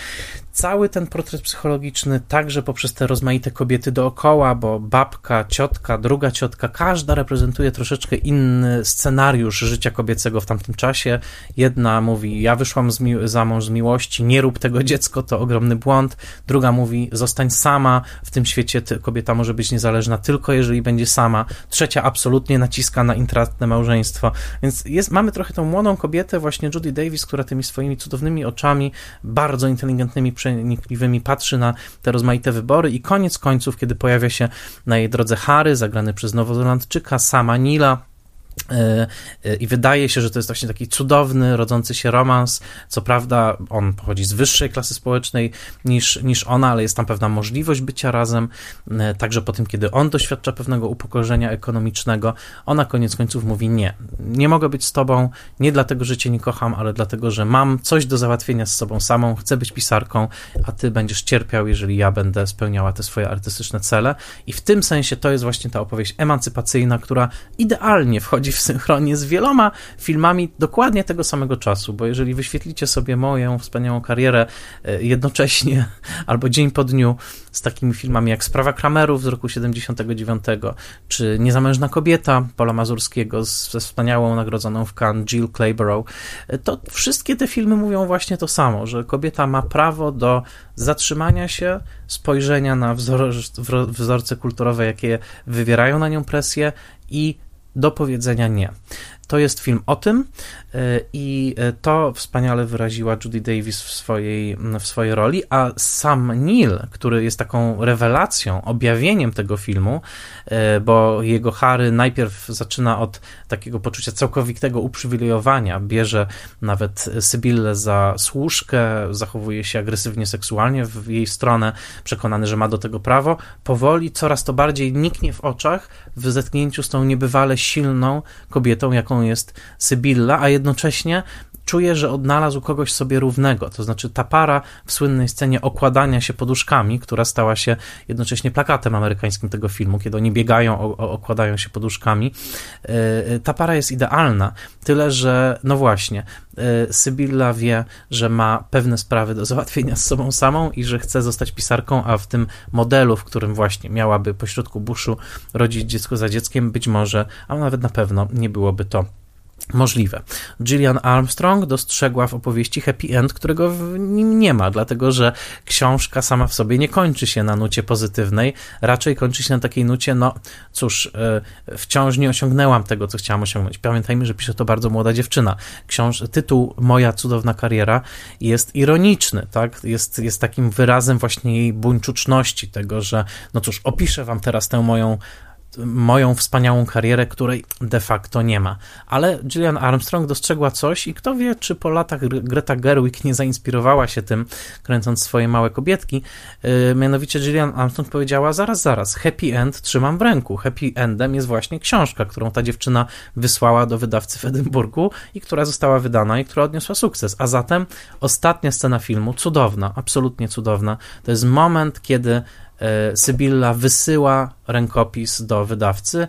cały ten portret psychologiczny, także poprzez te rozmaite kobiety dookoła, bo babka, ciotka, druga ciotka, każda reprezentuje troszeczkę inny scenariusz życia kobiecego w tamtym czasie. Jedna mówi, ja wyszłam z mi- za mąż z miłości, nie rób tego dziecko, to ogromny błąd. Druga mówi, zostań sama, w tym świecie kobieta może być niezależna tylko jeżeli będzie sama. Trzecia absolutnie naciska na intratne małżeństwo. Więc jest, mamy trochę tą młodą kobietę, właśnie Judy Davis, która tymi swoimi cudownymi oczami, bardzo inteligentnymi przenikliwymi patrzy na te rozmaite wybory i koniec końców, kiedy pojawia się na jej drodze Harry, zagrany przez Nowozelandczyka, sama Nila, I wydaje się, że to jest właśnie taki cudowny, rodzący się romans. Co prawda, on pochodzi z wyższej klasy społecznej niż, niż ona, ale jest tam pewna możliwość bycia razem. E, także po tym, kiedy on doświadcza pewnego upokorzenia ekonomicznego, ona koniec końców mówi: Nie, nie mogę być z tobą, nie dlatego, że cię nie kocham, ale dlatego, że mam coś do załatwienia z sobą samą, chcę być pisarką, a ty będziesz cierpiał, jeżeli ja będę spełniała te swoje artystyczne cele. I w tym sensie to jest właśnie ta opowieść emancypacyjna, która idealnie wchodzi w synchronie z wieloma filmami dokładnie tego samego czasu, bo jeżeli wyświetlicie sobie moją wspaniałą karierę e, jednocześnie (laughs) albo dzień po dniu z takimi filmami jak Sprawa Kramerów z roku 79, czy Niezamężna kobieta Paula Mazurskiego ze wspaniałą nagrodzoną w Cannes Jill Clayborough, e, to wszystkie te filmy mówią właśnie to samo, że kobieta ma prawo do zatrzymania się, spojrzenia na wzor wzorce kulturowe, jakie wywierają na nią presję i do powiedzenia nie. To jest film o tym e, i e, to wspaniale wyraziła Judy Davis w swojej, w swojej roli, a sam Neil, który jest taką rewelacją, objawieniem tego filmu, e, bo jego Harry najpierw zaczyna od takiego poczucia całkowitego uprzywilejowania, bierze nawet Sybillę za służkę, zachowuje się agresywnie seksualnie w jej stronę, przekonany, że ma do tego prawo, powoli coraz to bardziej niknie w oczach w zetknięciu z tą niebywale silną kobietą, jaką jest Sybilla, a jednocześnie czuje, że odnalazł kogoś sobie równego. To znaczy ta para w słynnej scenie okładania się poduszkami, która stała się jednocześnie plakatem amerykańskim tego filmu, kiedy oni biegają, o, o, okładają się poduszkami. E, ta para jest idealna, tyle że, no właśnie, e, Sybilla wie, że ma pewne sprawy do załatwienia z sobą samą i że chce zostać pisarką, a w tym modelu, w którym właśnie miałaby pośrodku buszu rodzić dziecko za dzieckiem, być może, a nawet na pewno nie byłoby to możliwe. Gillian Armstrong dostrzegła w opowieści happy end, którego w nim nie ma, dlatego że książka sama w sobie nie kończy się na nucie pozytywnej, raczej kończy się na takiej nucie, no cóż, e, wciąż nie osiągnęłam tego, co chciałam osiągnąć. Pamiętajmy, że pisze to bardzo młoda dziewczyna. Książ tytuł Moja cudowna kariera jest ironiczny, tak? Jest, jest takim wyrazem właśnie jej buńczuczności, tego, że no cóż, opiszę wam teraz tę moją moją wspaniałą karierę, której de facto nie ma. Ale Gillian Armstrong dostrzegła coś i kto wie, czy po latach Greta Gerwig nie zainspirowała się tym, kręcąc swoje małe kobietki. Yy, mianowicie Gillian Armstrong powiedziała, zaraz, zaraz, happy end trzymam w ręku. Happy endem jest właśnie książka, którą ta dziewczyna wysłała do wydawcy w Edynburgu i która została wydana i która odniosła sukces. A zatem ostatnia scena filmu, cudowna, absolutnie cudowna, to jest moment, kiedy Sybilla wysyła rękopis do wydawcy,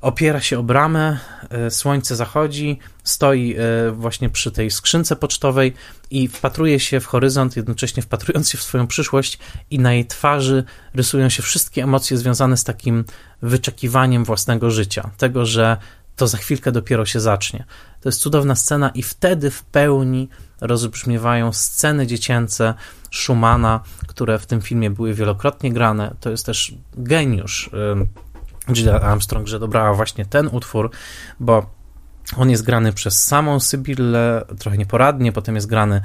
opiera się o bramę, e, słońce zachodzi, stoi e, właśnie przy tej skrzynce pocztowej i wpatruje się w horyzont, jednocześnie wpatrując się w swoją przyszłość i na jej twarzy rysują się wszystkie emocje związane z takim wyczekiwaniem własnego życia, tego, że to za chwilkę dopiero się zacznie. To jest cudowna scena i wtedy w pełni rozbrzmiewają sceny dziecięce Schumana, które w tym filmie były wielokrotnie grane. To jest też geniusz Gillian Armstrong, że dobrała właśnie ten utwór, bo on jest grany przez samą Sybillę, trochę nieporadnie, potem jest grany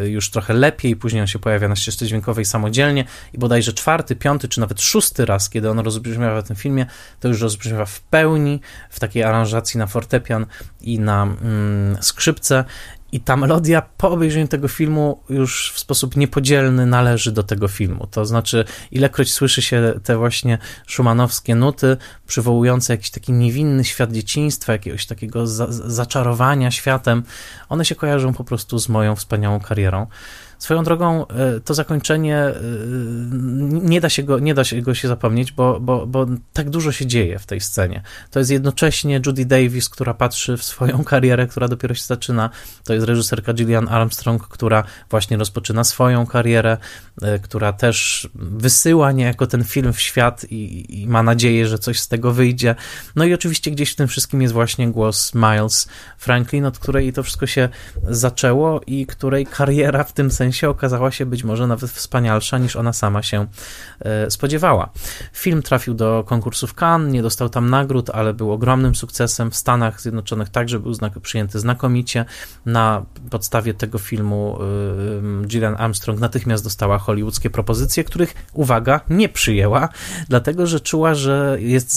yy, już trochę lepiej, później on się pojawia na ścieżce dźwiękowej samodzielnie i bodajże czwarty, piąty czy nawet szósty raz, kiedy on rozbrzmiewa w tym filmie, to już rozbrzmiewa w pełni, w takiej aranżacji na fortepian i na mm, skrzypce i ta melodia po obejrzeniu tego filmu już w sposób niepodzielny należy do tego filmu. To znaczy, ilekroć słyszy się te właśnie szumanowskie nuty, przywołujące jakiś taki niewinny świat dzieciństwa, jakiegoś takiego za zaczarowania światem, one się kojarzą po prostu z moją wspaniałą karierą. Swoją drogą e, to zakończenie e, nie da się go, nie da się, go się zapomnieć, bo, bo, bo tak dużo się dzieje w tej scenie. To jest jednocześnie Judy Davis, która patrzy w swoją (laughs) karierę, która dopiero się zaczyna. To jest reżyserka Gillian Armstrong, która właśnie rozpoczyna swoją karierę, e, która też wysyła niejako ten film w świat i, i ma nadzieję, że coś z tego wyjdzie. No i oczywiście gdzieś w tym wszystkim jest właśnie głos Miles Franklin, od której to wszystko się zaczęło i której (laughs) kariera w tym sensie sensie okazała się być może nawet wspanialsza niż ona sama się e, spodziewała. Film trafił do konkursów Cannes, nie dostał tam nagród, ale był ogromnym sukcesem. W Stanach Zjednoczonych także był znak przyjęty znakomicie. Na podstawie tego filmu e, Gillian Armstrong natychmiast dostała hollywoodzkie propozycje, których, uwaga, nie przyjęła, dlatego że czuła, że jest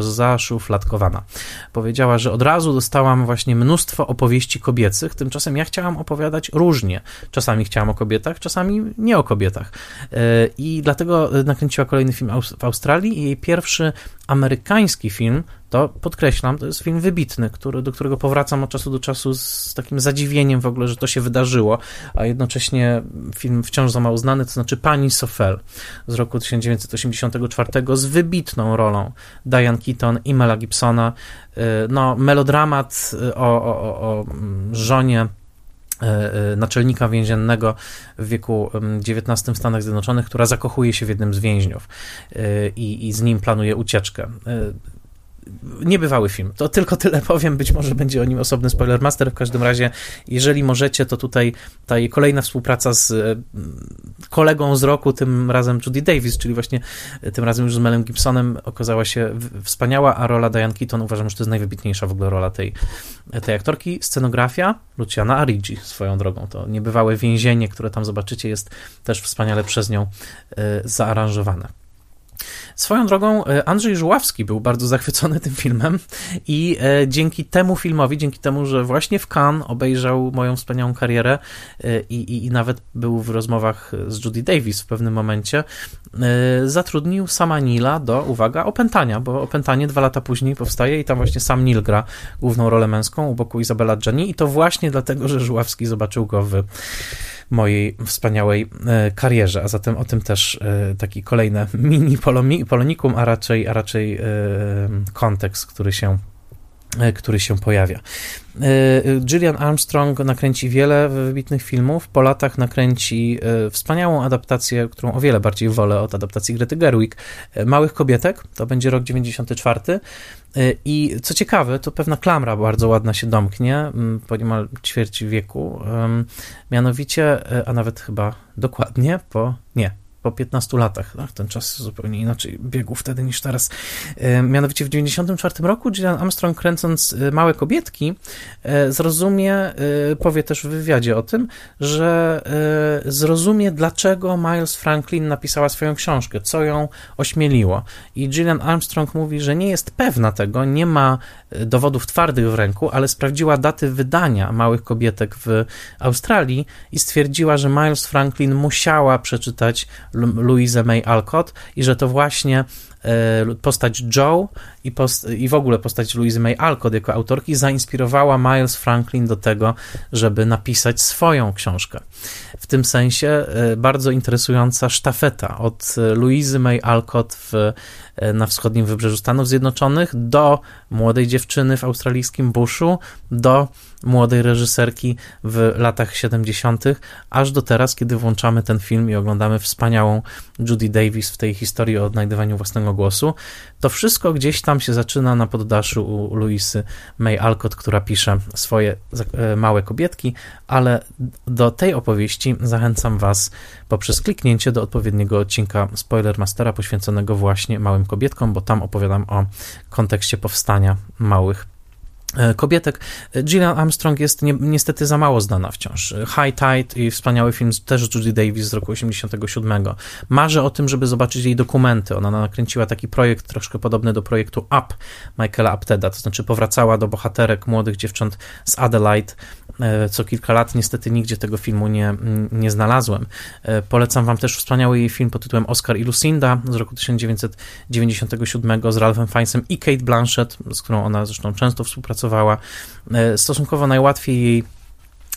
zaszufladkowana. Powiedziała, że od razu dostałam właśnie mnóstwo opowieści kobiecych, tymczasem ja chciałam opowiadać różnie. Czasami chciałam o kobietach, czasami nie o kobietach. E, I dlatego nakręciła kolejny film w Australii i jej pierwszy amerykański film, to podkreślam, to jest film wybitny, który, do którego powracam od czasu do czasu z takim zadziwieniem w ogóle, że to się wydarzyło, a jednocześnie film wciąż za mało znany, to znaczy Pani Sofel z roku 1984 z wybitną rolą Diane Keaton i Mela Gibsona. E, no, melodramat o, o, o żonie E, e, naczelnika więziennego w wieku XIX w Stanach Zjednoczonych, która zakochuje się w jednym z więźniów e, i, i z nim planuje ucieczkę niebywały film. To tylko tyle (laughs) powiem, być może będzie o nim osobny Spoilermaster. W każdym razie, jeżeli możecie, to tutaj ta kolejna współpraca z e, kolegą z roku, tym razem Judy Davis, czyli właśnie e, tym razem już z Melem Gibsonem, okazała się wspaniała, a rola Diane Keaton uważam, że to jest najwybitniejsza w ogóle rola tej, tej aktorki. Scenografia Luciana Arigi swoją drogą. To niebywałe więzienie, które tam zobaczycie, jest też wspaniale przez nią e, zaaranżowane. Swoją drogą e, Andrzej Żuławski był bardzo zachwycony tym filmem i e, dzięki temu filmowi, dzięki temu, że właśnie w Cannes obejrzał moją wspaniałą karierę e, i, i, i nawet był w rozmowach z Judy Davis w pewnym momencie, zatrudnił sama Nila do, uwaga, opętania, bo opętanie dwa lata później powstaje i tam właśnie sam Nil gra główną rolę męską u boku Izabela Gianni i to właśnie dlatego, że Żuławski zobaczył go w mojej wspaniałej e, karierze, a zatem o tym też e, taki kolejny (laughs) mini polonikum, a raczej, a raczej e, kontekst, który się który się pojawia. Gillian Armstrong nakręci wiele wybitnych filmów. Po latach nakręci wspaniałą adaptację, którą o wiele bardziej wolę od adaptacji Grety Gerwig, Małych Kobietek. To będzie rok 94. I co ciekawe, to pewna klamra bardzo ładna się domknie po niemal ćwierci wieku. Mianowicie, a nawet chyba dokładnie po. Nie, po 15 latach. Tak? Ten czas zupełnie inaczej biegł wtedy niż teraz. E, mianowicie w 1994 roku Gillian Armstrong kręcąc e, Małe Kobietki e, zrozumie, powie też w wywiadzie o tym, że zrozumie dlaczego Miles Franklin napisała swoją książkę, co ją ośmieliło. I Gillian Armstrong mówi, że nie jest pewna tego, nie ma dowodów twardych w ręku, ale sprawdziła daty wydania Małych Kobietek w Australii i stwierdziła, że Miles Franklin musiała przeczytać Louise May Alcott i że to właśnie postać Joe i, post i w ogóle postać Louise May Alcott jako autorki zainspirowała Miles Franklin do tego, żeby napisać swoją książkę. W tym sensie e, bardzo interesująca sztafeta od Louise May Alcott w, e, na wschodnim wybrzeżu Stanów Zjednoczonych do młodej dziewczyny w australijskim buszu, do młodej reżyserki w latach 70., aż do teraz, kiedy włączamy ten film i oglądamy wspaniałą Judy Davis w tej historii o odnajdywaniu własnego głosu. To wszystko gdzieś tam się zaczyna na poddaszu u Louisy May Alcott, która pisze swoje e, małe kobietki, ale do tej opowieści zachęcam Was poprzez kliknięcie do odpowiedniego odcinka Spoilermastera poświęconego właśnie małym kobietkom, bo tam opowiadam o kontekście powstania małych kobietek. Gillian Armstrong jest ni niestety za mało znana wciąż. High Tide i wspaniały film też Judy Davis z roku 87. Marzę o tym, żeby zobaczyć jej dokumenty. Ona nakręciła taki projekt troszkę podobny do projektu Up Michaela Apteda, to znaczy powracała do bohaterek młodych dziewcząt z Adelaide e, co kilka lat. Niestety nigdzie tego filmu nie, nie znalazłem. E, polecam wam też wspaniały jej film pod tytułem Oscar i Lucinda z roku 1997 z Ralphem Fiennesem i Kate Blanchett, z którą ona zresztą często współpracowała pracowała. E, stosunkowo najłatwiej jej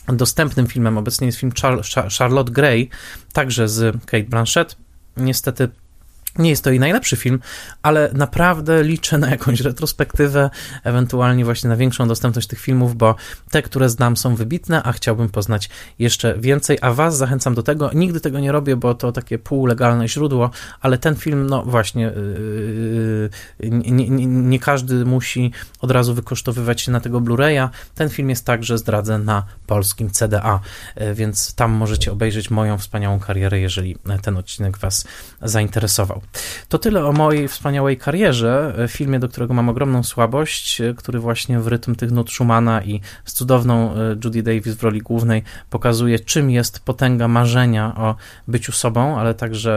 dostępnym filmem obecnie jest film Charlotte Gray, także z Kate Blanchett. Niestety nie jest to jej najlepszy film, ale naprawdę liczę na jakąś retrospektywę, ewentualnie właśnie na większą dostępność tych filmów, bo te, które znam, są wybitne, a chciałbym poznać jeszcze więcej. A Was zachęcam do tego. Nigdy tego nie robię, bo to takie półlegalne źródło, ale ten film, no właśnie, yy, nie, nie, nie każdy musi od razu wykosztowywać się na tego Blu-raya. Ten film jest także zdradzę na polskim CDA, yy, więc tam możecie obejrzeć moją wspaniałą karierę, jeżeli ten odcinek Was zainteresował. To tyle o mojej wspaniałej karierze, e, filmie, do którego mam ogromną słabość, e, który właśnie w rytm tych nut Schumana i z cudowną e, Judy Davis w roli głównej pokazuje, czym jest potęga marzenia o byciu sobą, ale także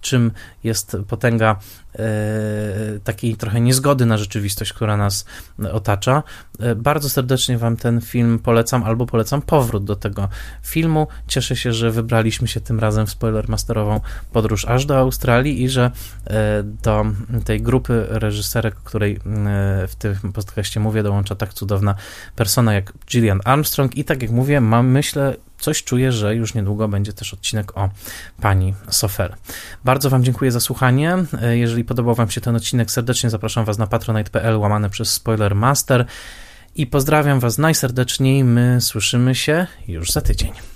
czym jest potęga takiej trochę niezgody na rzeczywistość, która nas otacza. E, bardzo serdecznie Wam ten film polecam, albo polecam powrót do tego filmu. Cieszę się, że wybraliśmy się tym razem w spoilermasterową podróż aż do Australii i że e, do tej grupy reżyserek, której w tym podcaście mówię, dołącza tak cudowna persona jak Gillian Armstrong i tak jak mówię, mam myślę coś czuję, że już niedługo będzie też odcinek o pani Sofer. Bardzo Wam dziękuję za słuchanie. E, jeżeli podobał Wam się ten odcinek, serdecznie zapraszam Was na patronite.pl łamane przez Spoiler Master i pozdrawiam Was najserdeczniej. My słyszymy się już za tydzień.